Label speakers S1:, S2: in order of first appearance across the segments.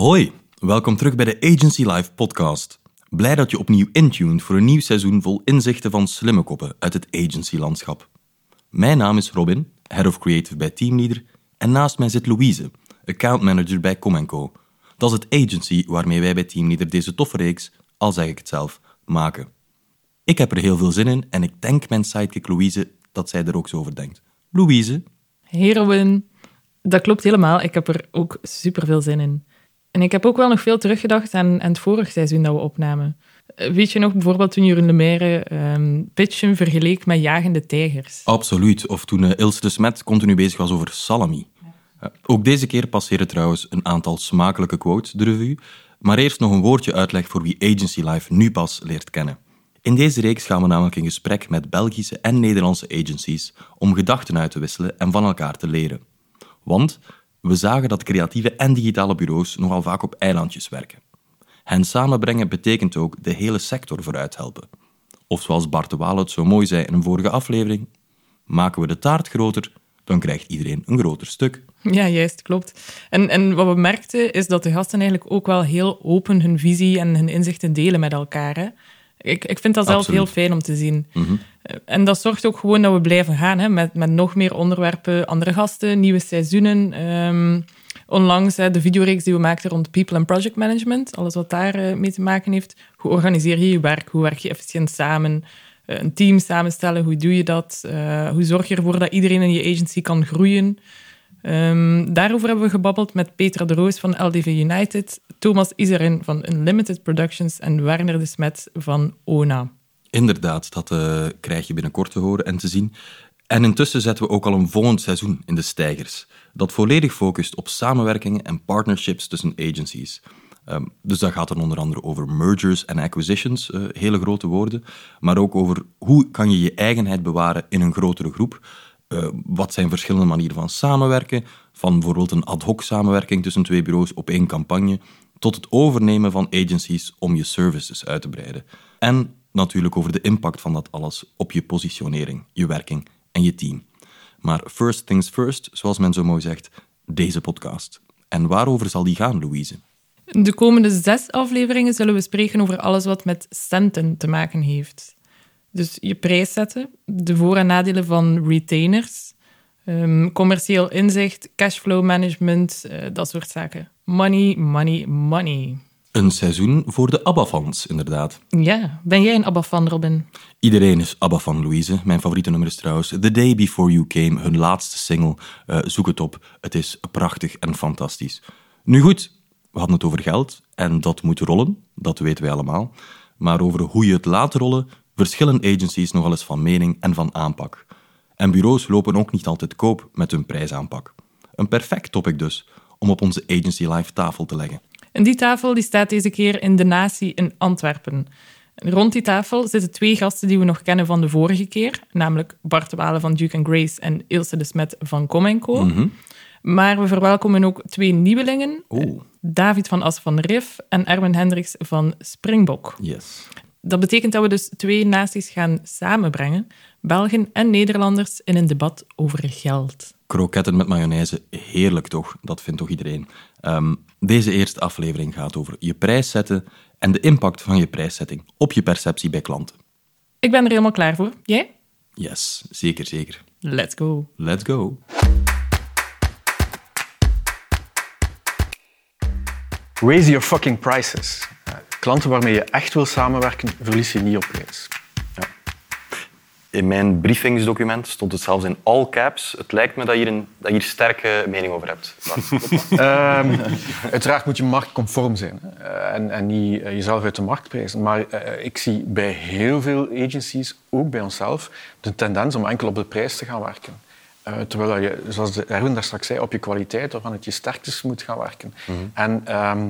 S1: Hoi, welkom terug bij de Agency Live podcast. Blij dat je opnieuw intuned voor een nieuw seizoen vol inzichten van slimme koppen uit het agency-landschap. Mijn naam is Robin, Head of Creative bij Teamleader, en naast mij zit Louise, Account Manager bij Com Dat is het agency waarmee wij bij Teamleader deze toffe reeks, al zeg ik het zelf, maken. Ik heb er heel veel zin in en ik denk mijn sidekick Louise dat zij er ook zo over denkt. Louise?
S2: Hey Robin. Dat klopt helemaal. Ik heb er ook super veel zin in. En ik heb ook wel nog veel teruggedacht aan, aan het vorige seizoen dat we opnamen. Eh, Weet je nog bijvoorbeeld toen Jeroen Lemaire um, pitchen vergeleek met jagende tijgers?
S1: Absoluut. Of toen uh, Ilse de Smet continu bezig was over salami. Uh, ook deze keer passeren trouwens een aantal smakelijke quotes de revue. Maar eerst nog een woordje uitleg voor wie Agency Life nu pas leert kennen. In deze reeks gaan we namelijk in gesprek met Belgische en Nederlandse agencies om gedachten uit te wisselen en van elkaar te leren. Want we zagen dat creatieve en digitale bureaus nogal vaak op eilandjes werken. Hen samenbrengen betekent ook de hele sector vooruit helpen. Of zoals Bart de Waal het zo mooi zei in een vorige aflevering, maken we de taart groter, dan krijgt iedereen een groter stuk.
S2: Ja, juist, klopt. En, en wat we merkten is dat de gasten eigenlijk ook wel heel open hun visie en hun inzichten delen met elkaar. Hè? Ik, ik vind dat zelf
S1: Absoluut.
S2: heel fijn om te zien.
S1: Mhm.
S2: En dat zorgt ook gewoon dat we blijven gaan hè, met, met nog meer onderwerpen, andere gasten, nieuwe seizoenen. Ehm, onlangs hè, de videoreeks die we maakten rond people and project management, alles wat daar eh, mee te maken heeft. Hoe organiseer je je werk? Hoe werk je efficiënt samen? Eh, een team samenstellen, hoe doe je dat? Eh, hoe zorg je ervoor dat iedereen in je agency kan groeien? Ehm, daarover hebben we gebabbeld met Petra de Roos van LDV United, Thomas Iserin van Unlimited Productions en Werner de Smet van ONA.
S1: Inderdaad, dat eh, krijg je binnenkort te horen en te zien. En intussen zetten we ook al een volgend seizoen in de stijgers. Dat volledig focust op samenwerkingen en partnerships tussen agencies. Ehm, dus dat gaat dan onder andere over mergers en acquisitions, eh, hele grote woorden. Maar ook over hoe kan je je eigenheid bewaren in een grotere groep. Eh, wat zijn verschillende manieren van samenwerken. Van bijvoorbeeld een ad hoc samenwerking tussen twee bureaus op één campagne. Tot het overnemen van agencies om je services uit te breiden. En natuurlijk over de impact van dat alles op je positionering, je werking en je team. Maar first things first, zoals men zo mooi zegt, deze podcast. En waarover zal die gaan, Louise?
S2: De komende zes afleveringen zullen we spreken over alles wat met centen te maken heeft. Dus je prijs zetten, de voor- en nadelen van retainers, ehm, commercieel inzicht, cashflow management, eh, dat soort zaken. Money, money, money.
S1: Een seizoen voor de ABBA-fans, inderdaad.
S2: Ja, ben jij een ABBA-fan, Robin?
S1: Iedereen is ABBA van Louise. Mijn favoriete nummer is trouwens The Day Before You Came, hun laatste single. Eh, zoek het op. Het is prachtig en fantastisch. Nu goed, we hadden het over geld en dat moet rollen, dat weten wij allemaal. Maar over hoe je het laat rollen, verschillen agencies nogal eens van mening en van aanpak. En bureaus lopen ook niet altijd koop met hun prijsaanpak. Een perfect topic dus, om op onze Agency Live tafel te leggen.
S2: En die tafel die staat deze keer in de Natie in Antwerpen. En rond die tafel zitten twee gasten die we nog kennen van de vorige keer, namelijk Bart Walen van Duke Grace en Ilse de Smet van Com Co. Maar we verwelkomen ook twee nieuwelingen. David van As van Rif en Erwin Hendricks van Springbok.
S1: Yes.
S2: Dat betekent dat we dus twee naties gaan samenbrengen, Belgen en Nederlanders, in een debat over geld.
S1: Kroketten met mayonaise, heerlijk toch? Dat vindt toch iedereen? Ehm, deze eerste aflevering gaat over je prijs zetten en de impact van je prijszetting op je perceptie bij klanten.
S2: Ik ben er helemaal klaar voor. Jij?
S1: Yes, zeker, zeker.
S2: Let's go.
S1: Let's go.
S3: Raise your fucking prices. Klanten waarmee je echt wil samenwerken, verlies je niet op prijs. Ja.
S4: In mijn briefingsdocument stond het zelfs in all caps. Het lijkt me dat je hier een dat je hier sterke mening over hebt. Bart.
S3: Ehm, uiteraard moet je marktconform zijn hè, en, en niet eh, jezelf uit de markt prijzen. Maar eh, ik zie bij heel veel agencies, ook bij onszelf, de tendens om enkel op de prijs te gaan werken. Eh, terwijl dat je, zoals de Erwin daar straks zei, op je kwaliteit of aan het je sterktes moet gaan werken. En ehm,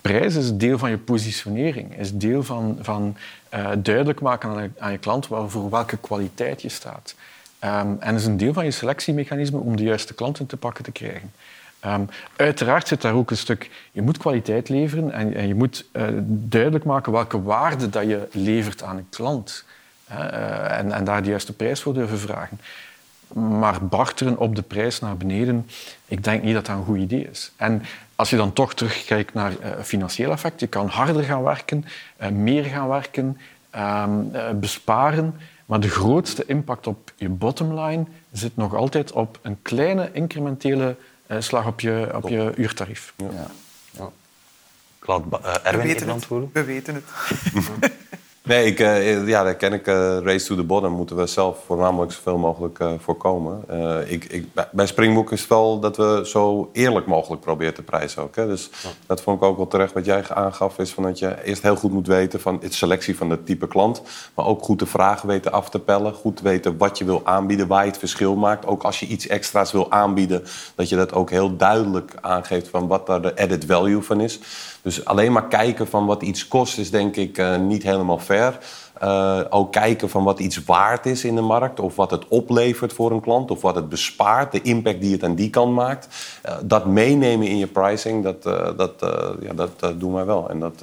S3: prijs is deel van je positionering, is deel van, van eh, duidelijk maken aan je, aan je klant waar- voor welke kwaliteit je staat. Ehm, en is een deel van je selectiemechanisme om de juiste klanten te pakken te krijgen. Ehm, uiteraard zit daar ook een stuk, je moet kwaliteit leveren en, en je moet eh, duidelijk maken welke waarde dat je levert aan een klant. eh, en, en daar de juiste prijs voor durven vragen. Maar barteren op de prijs naar beneden, ik denk niet dat dat een goed idee is. En als je dan toch terugkijkt naar uh, financieel effect, je kan harder gaan werken, uh, meer gaan werken, uh, besparen. Maar de grootste impact op je bottomline zit nog altijd op een kleine incrementele slag op je, op je uurtarief. Ja. Ja.
S4: Laat Erwin even antwoorden.
S5: We weten het.
S6: Nee, ik, uh, ja, daar ken ik. Uh, race to the bottom moeten we zelf voornamelijk zoveel mogelijk uh, voorkomen. ik, ik, bij Springbook is het wel dat we zo eerlijk mogelijk proberen te prijzen ook. Hè. Dus dat vond ik ook wel terecht wat jij aangaf. Is van dat je eerst heel goed moet weten van het selectie van het type klant. Maar ook goed de vragen weten af te pellen. Goed weten wat je wil aanbieden, waar je het verschil maakt. Ook als je iets extra's wil aanbieden, dat je dat ook heel duidelijk aangeeft van wat daar de added value van is. Dus alleen maar kijken van wat iets kost is denk ik uh, niet helemaal fair. Uh, ook kijken van wat iets waard is in de markt, of wat het oplevert voor een klant, of wat het bespaart, de impact die het aan die kant maakt. Uh, dat meenemen in je pricing, dat, dat, ja, dat doen wij wel. En dat,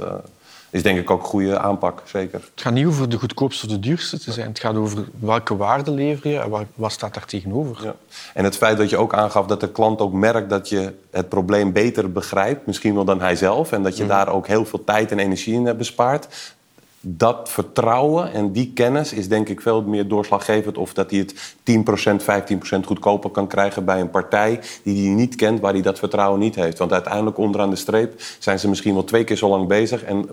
S6: is denk ik ook een goede aanpak, zeker.
S3: Het gaat niet over de goedkoopste of de duurste te zijn. Het gaat over welke waarde lever je en wat staat daar tegenover. Ja.
S6: En het feit dat je ook aangaf dat de klant ook merkt dat je het probleem beter begrijpt, misschien wel dan hij zelf, en dat je mhm. daar ook heel veel tijd en energie in hebt bespaard dat vertrouwen en die kennis is denk ik veel meer doorslaggevend of dat hij het 10%, 15% goedkoper kan krijgen bij een partij die hij niet kent, waar hij dat vertrouwen niet heeft. Want uiteindelijk onderaan de streep zijn ze misschien wel twee keer zo lang bezig en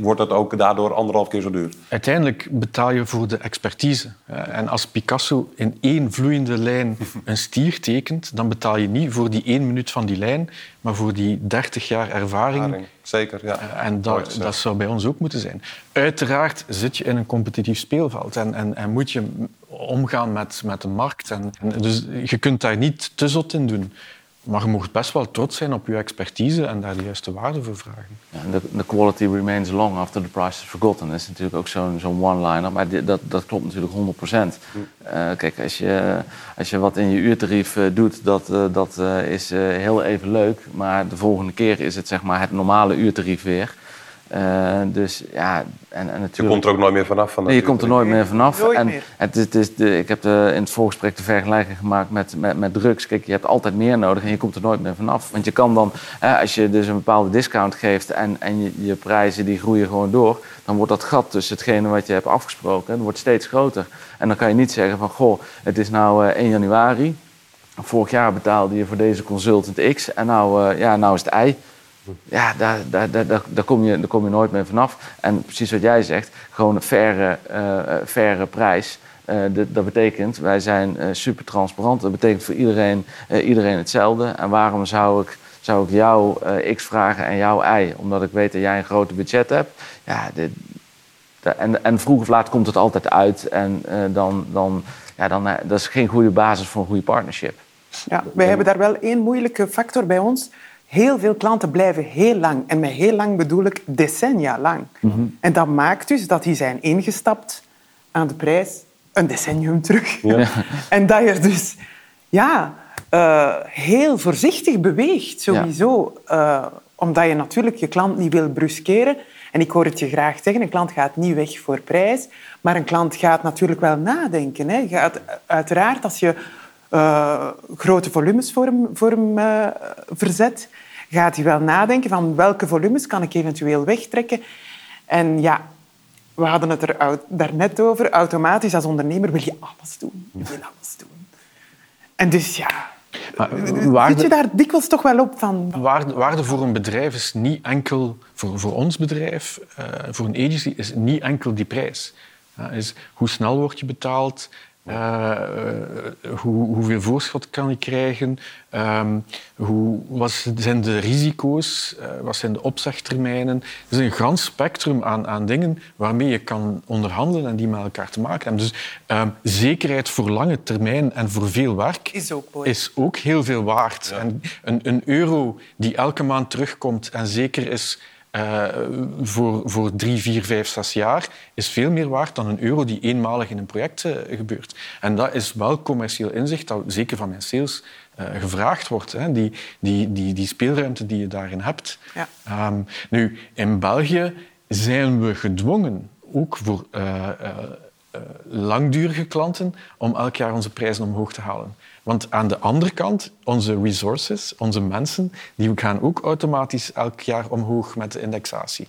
S6: wordt dat ook daardoor anderhalf keer zo duur.
S3: Uiteindelijk betaal je voor de expertise. En als Picasso in één vloeiende lijn een stier tekent, dan betaal je niet voor die één minuut van die lijn, maar voor die 30 jaar ervaring.
S6: Zeker, ja.
S3: Eh, en dat, dat zou bij ons ook moeten zijn. Uiteraard zit je in een competitief speelveld en, en, en moet je omgaan met, met de markt. En, en, dus je kunt daar niet te zot in doen. Maar je mag best wel trots zijn op je expertise en daar de juiste waarde voor vragen.
S5: Ja, the, the quality remains long after the price is forgotten. Dat is natuurlijk ook zo'n zo'n one-liner, maar dat, dat klopt natuurlijk 100%. Uh, eh, kijk, als je, als je wat in je uurtarief uh, doet, dat, uh, dat is heel even leuk. Maar de volgende keer is het zeg maar het normale uurtarief weer. Uh, dus ja, en, en natuurlijk...
S6: Je komt er ook nooit meer vanaf. Van
S5: nee, je komt er nooit meer vanaf. Nooit en meer. Het, het is de, ik heb de, in het voorgesprek de vergelijking gemaakt met, met, met drugs. Kijk, je hebt altijd meer nodig en je komt er nooit meer vanaf. Want je kan dan, als je dus een bepaalde discount geeft en, en je, je prijzen die groeien gewoon door, dan wordt dat gat tussen hetgene wat je hebt afgesproken, dat wordt steeds groter. En dan kan je niet zeggen van, goh, het is nou 1 januari. Vorig jaar betaalde je voor deze consultant X en nou, uh, ja, nou is het Y. Ja, daar, daar, daar, daar, kom je, daar kom je nooit meer vanaf. En precies wat jij zegt, gewoon een faire, uh, prijs. Uh, dat betekent, wij zijn uh, super transparant. Dat betekent voor iedereen, iedereen hetzelfde. En waarom zou ik, zou ik jou X vragen en jou Y? Omdat ik weet dat jij een groter budget hebt. Ja, dit, en, en vroeg of laat komt het altijd uit. En dan, dan, ja, dan, dat is geen goede basis voor een goede partnership.
S7: Ja, wij hebben daar wel één moeilijke factor bij ons. Heel veel klanten blijven heel lang. En met heel lang bedoel ik decennia lang. Mhm. En dat maakt dus dat die zijn ingestapt aan de prijs een decennium terug. Ja. en dat je dus ja, uh, heel voorzichtig beweegt, sowieso. Uh, omdat je natuurlijk je klant niet wil bruskeren. En ik hoor het je graag zeggen, een klant gaat niet weg voor prijs. Maar een klant gaat natuurlijk wel nadenken. Hè. Gaat, uiteraard, als je uh, grote volumes voor hem, voor hem verzet, gaat hij wel nadenken van welke volumes kan ik eventueel wegtrekken. En ja, we hadden het er daarnet over. Automatisch als ondernemer wil je alles doen. Je wil alles doen. En dus ja, maar waarde, Zit je daar dikwijls toch wel op van?
S3: Waarde, waarde voor een bedrijf is niet enkel, voor, voor ons bedrijf, uh, voor een agency, is niet enkel die prijs. Ja, is hoe snel word je betaald, uh, hoe, hoeveel voorschot kan ik krijgen? Um, hoe, wat zijn de risico's? Uh, wat zijn de opzegtermijnen? Er is een grand spectrum aan, aan dingen waarmee je kan onderhandelen en die met elkaar te maken hebben. Dus um, zekerheid voor lange termijn en voor veel werk
S7: is ook,
S3: is ook heel veel waard. Ja. En een, een euro die elke maand terugkomt en zeker is uh, voor, voor drie, vier, vijf, zes jaar is veel meer waard dan een euro die eenmalig in een project uh, gebeurt. En dat is wel commercieel inzicht dat zeker van mijn sales uh, gevraagd wordt. Hè. Die, die, die, die speelruimte die je daarin hebt. Ja. Um, nu, in België zijn we gedwongen, ook voor langdurige klanten om elk jaar onze prijzen omhoog te halen. Want aan de andere kant, onze resources, onze mensen, die gaan ook automatisch elk jaar omhoog met de indexatie.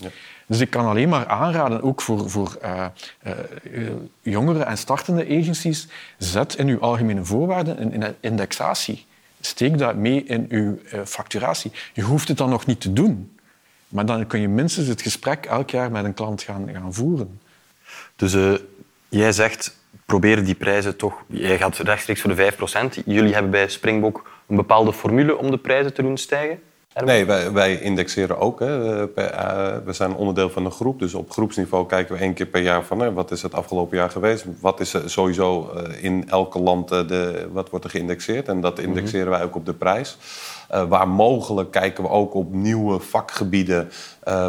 S3: Dus ik kan alleen maar aanraden, ook voor, voor uh, uh, jongere en startende agencies, zet in uw algemene voorwaarden een indexatie. Steek dat mee in uw uh, facturatie. Je hoeft het dan nog niet te doen, maar dan kun je minstens het gesprek elk jaar met een klant gaan, gaan voeren.
S4: Dus jij zegt, probeer die prijzen toch... Jij gaat rechtstreeks voor de 5%. Jullie hebben bij Springbok een bepaalde formule om de prijzen te doen stijgen.
S6: Nee, wij, wij, indexeren ook. Hè. Eh, we zijn onderdeel van een groep. Dus op groepsniveau kijken we één keer per jaar van... Hè, wat is het afgelopen jaar geweest? Wat is sowieso eh, in elke land eh, de, wat wordt er geïndexeerd? En dat indexeren wij ook op de prijs. Waar mogelijk kijken we ook op nieuwe vakgebieden...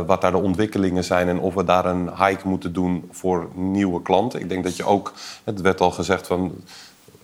S6: wat daar de ontwikkelingen zijn... en of we daar een hike moeten doen voor nieuwe klanten. Ik denk dat je ook... Het werd al gezegd van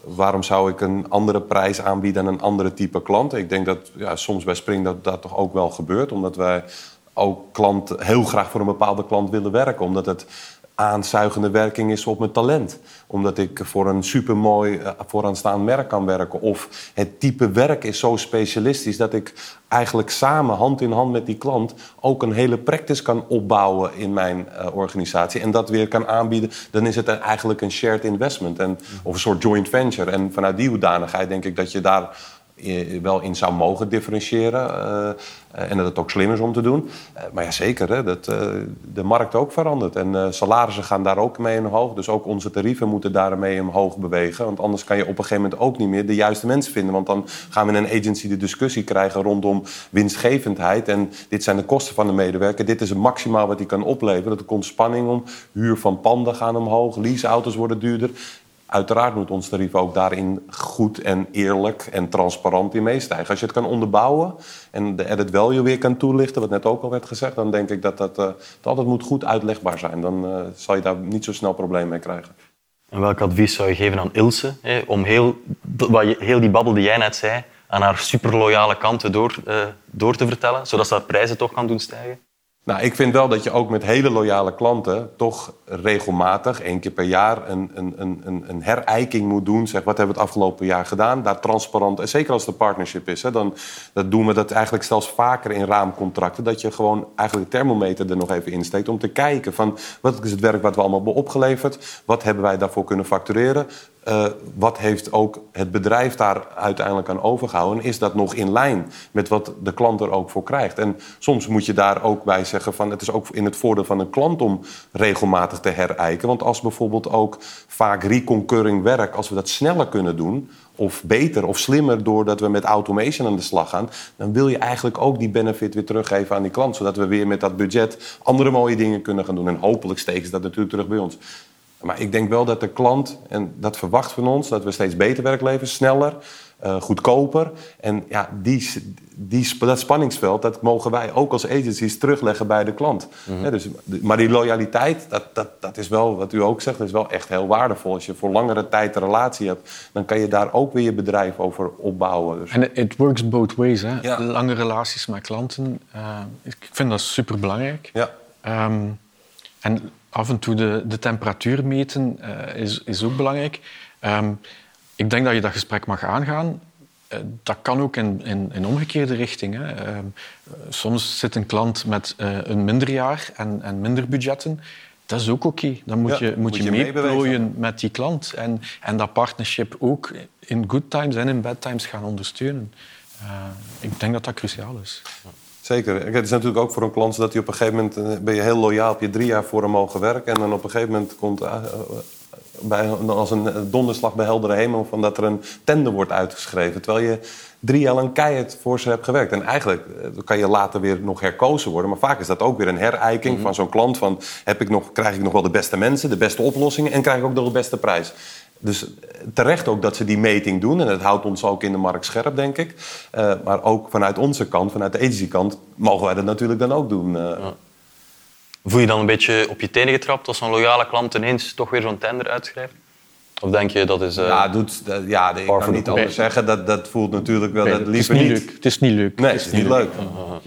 S6: waarom zou ik een andere prijs aanbieden aan een andere type klant? Ik denk dat ja, soms bij Spring dat, dat toch ook wel gebeurt, omdat wij ook klant, heel graag voor een bepaalde klant willen werken. Omdat het aanzuigende werking is op mijn talent. Omdat ik voor een supermooi eh, vooraanstaand merk kan werken. Of het type werk is zo specialistisch dat ik eigenlijk samen, hand in hand met die klant, ook een hele practice kan opbouwen in mijn uh, organisatie. En dat weer kan aanbieden. Dan is het eigenlijk een shared investment. En, of een soort joint venture. En vanuit die hoedanigheid denk ik dat je daar eh, wel in zou mogen differentiëren. Uh, en dat het ook slim is om te doen. Uh, maar ja, zeker, hè, dat de markt ook verandert. En salarissen gaan daar ook mee omhoog. Dus ook onze tarieven moeten daarmee omhoog bewegen. Want anders kan je op een gegeven moment ook niet meer de juiste mensen vinden. Want dan gaan we in een agency de discussie krijgen rondom winstgevendheid. En dit zijn de kosten van de medewerker. Dit is het maximaal wat die kan opleveren. Er komt spanning om. Huur van panden gaan omhoog. Leaseauto's worden duurder. Uiteraard moet ons tarief ook daarin goed en eerlijk en transparant in meestijgen. Als je het kan onderbouwen en de added value weer kan toelichten, wat net ook al werd gezegd, dan denk ik dat dat, uh, altijd moet goed uitlegbaar zijn. Dan uh, zal je daar niet zo snel probleem mee krijgen.
S4: En welk advies zou je geven aan Ilse hè, om heel, heel die babbel die jij net zei aan haar superloyale kanten door, uh, door te vertellen, zodat ze haar prijzen toch kan doen stijgen?
S6: Nou, ik vind wel dat je ook met hele loyale klanten toch regelmatig, één keer per jaar, een, een, een, een herijking moet doen. Zeg, wat hebben we het afgelopen jaar gedaan? Daar transparant, en zeker als het een partnership is, hè, dan doen we dat eigenlijk zelfs vaker in raamcontracten. Dat je gewoon eigenlijk de thermometer er nog even insteekt om te kijken van wat is het werk wat we allemaal hebben opgeleverd? Wat hebben wij daarvoor kunnen factureren? Uh, wat heeft ook het bedrijf daar uiteindelijk aan overgehouden? Is dat nog in lijn met wat de klant er ook voor krijgt? En soms moet je daar ook bij zeggen van het is ook in het voordeel van een klant om regelmatig te herijken. Want als bijvoorbeeld ook vaak reconcurring werk, als we dat sneller kunnen doen, of beter of slimmer doordat we met automation aan de slag gaan, dan wil je eigenlijk ook die benefit weer teruggeven aan die klant, zodat we weer met dat budget andere mooie dingen kunnen gaan doen. En hopelijk steken ze dat natuurlijk terug bij ons. Maar ik denk wel dat de klant, en dat verwacht van ons, dat we steeds beter werk leveren, sneller, uh, goedkoper. En ja, die, die, dat spanningsveld, dat mogen wij ook als agencies terugleggen bij de klant. Mhm. dus, maar die loyaliteit, dat, dat, dat is wel, wat u ook zegt, is wel echt heel waardevol. Als je voor langere tijd een relatie hebt, dan kan je daar ook weer je bedrijf over opbouwen.
S3: Dus. En it works both ways. Hè? Lange relaties met klanten, uh, ik vind dat super belangrijk. Ja. Um, en af en toe de, de temperatuur meten uh, is, is ook belangrijk. Um, ik denk dat je dat gesprek mag aangaan. Uh, dat kan ook in, in, in omgekeerde richting. Hè. Uh, soms zit een klant met uh, een minder jaar en, en minder budgetten. Dat is ook oké. Okay. Dan moet ja, je, moet, je, meeplooien met die klant. En, en dat partnership ook in good times en in bad times gaan ondersteunen. ik denk dat dat cruciaal is.
S6: Zeker. Het is natuurlijk ook voor een klant dat hij op een gegeven moment eh, ben je heel loyaal, heb je drie jaar voor hem mogen werken. En dan op een gegeven moment komt bij, als een donderslag bij heldere hemel van dat er een tender wordt uitgeschreven. Terwijl je drie jaar lang keihard voor ze hebt gewerkt. En eigenlijk kan je later weer nog herkozen worden. Maar vaak is dat ook weer een herijking mhm. van zo'n klant. Van, heb ik nog, krijg ik nog wel de beste mensen, de beste oplossingen en krijg ik ook nog de beste prijs. Dus terecht ook dat ze die meting doen. En dat houdt ons ook in de markt scherp, denk ik. Uh, maar ook vanuit onze kant, vanuit de agency-kant, mogen wij dat natuurlijk dan ook doen. Uh. Ja.
S4: Voel je dan een beetje op je tenen getrapt als zo'n loyale klant ineens toch weer zo'n tender uitschrijft? Of denk je dat is... Uh,
S6: ja, doet, dat, ja, ik kan niet anders zeggen. Dat, dat voelt natuurlijk wel nee, het liever
S3: het is
S6: niet.
S3: Leuk. Het is niet leuk.
S6: Nee, het is niet leuk.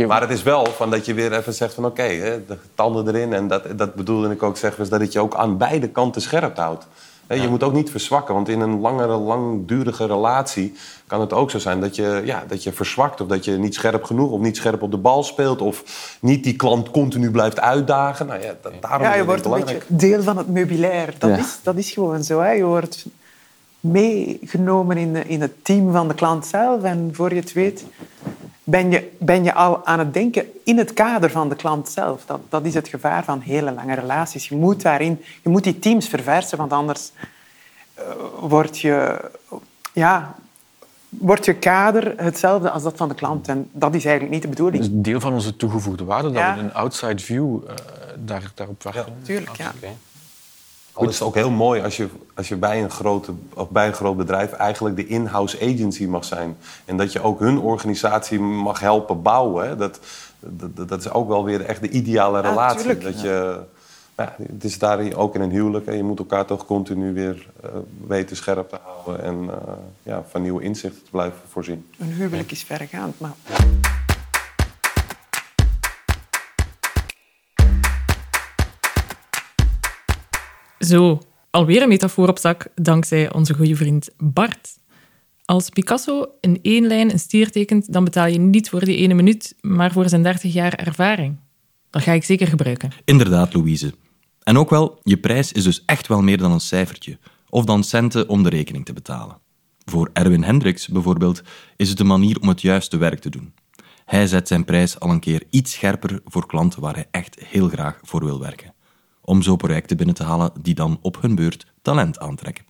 S6: Maar het is wel van dat je weer even zegt van oké, okay, de tanden erin. En dat, dat bedoelde ik ook zeggen, dat het je ook aan beide kanten scherp houdt. Je moet ook niet verzwakken, want in een langere, langdurige relatie kan het ook zo zijn dat je, ja, dat je verzwakt of dat je niet scherp genoeg of niet scherp op de bal speelt of niet die klant continu blijft uitdagen. Nou ja, dat, daarom
S7: ja, je wordt een beetje deel van het meubilair. Dat, is, dat is gewoon zo. Hè. Je wordt meegenomen in, in het team van de klant zelf en voor je het weet ben je, ben je al aan het denken in het kader van de klant zelf. Dat, dat is het gevaar van hele lange relaties. Je moet, daarin, je moet die teams verversen, want anders uh, wordt, je, ja, wordt je kader hetzelfde als dat van de klant. En dat is eigenlijk niet de bedoeling.
S3: Dat is deel van onze toegevoegde waarde, dat we een outside view uh, daar, daarop wachten. Ja,
S7: tuurlijk, ja.
S6: Al is het ook heel mooi als je, als je bij, een grote, of bij een groot bedrijf eigenlijk de in-house agency mag zijn. En dat je ook hun organisatie mag helpen bouwen. Dat, dat, dat, is ook wel weer echt de ideale relatie. Dat je, ja, het is daar ook in een huwelijk. Hè. Je moet elkaar toch continu weer uh, weten scherp te houden. En uh, ja, van nieuwe inzichten te blijven voorzien.
S7: Een huwelijk is verregaand, maar...
S2: Zo, alweer een metafoor op zak, dankzij onze goede vriend Bart. Als Picasso in één lijn een stier tekent, dan betaal je niet voor die ene minuut, maar voor zijn 30 jaar ervaring. Dat ga ik zeker gebruiken.
S1: Inderdaad, Louise. En ook wel, je prijs is dus echt wel meer dan een cijfertje, of dan centen om de rekening te betalen. Voor Erwin Hendricks bijvoorbeeld is het een manier om het juiste werk te doen. Hij zet zijn prijs al een keer iets scherper voor klanten waar hij echt heel graag voor wil werken om zo projecten binnen te halen die dan op hun beurt talent aantrekken.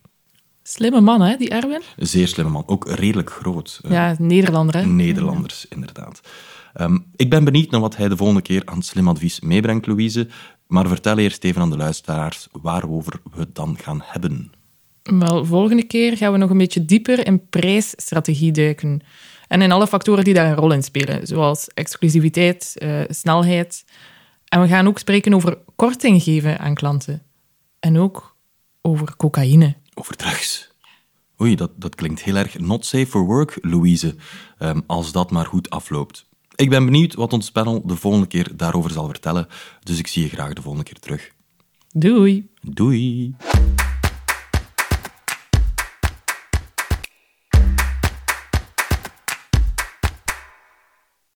S2: Slimme man, hè, die Erwin?
S1: Zeer slimme man. Ook redelijk groot.
S2: Ja, Nederlander, hè?
S1: Nederlanders, inderdaad. Um, ik ben benieuwd naar wat hij de volgende keer aan slim advies meebrengt, Louise. Maar vertel eerst even aan de luisteraars waarover we het dan gaan hebben.
S2: Wel, volgende keer gaan we nog een beetje dieper in prijsstrategie duiken. En in alle factoren die daar een rol in spelen, zoals exclusiviteit, uh, snelheid, en we gaan ook spreken over korting geven aan klanten. En ook over cocaïne.
S1: Over drugs. Oei, dat, dat klinkt heel erg not safe for work, Louise. Um, als dat maar goed afloopt. Ik ben benieuwd wat ons panel de volgende keer daarover zal vertellen. Dus ik zie je graag de volgende keer terug.
S2: Doei.
S1: Doei.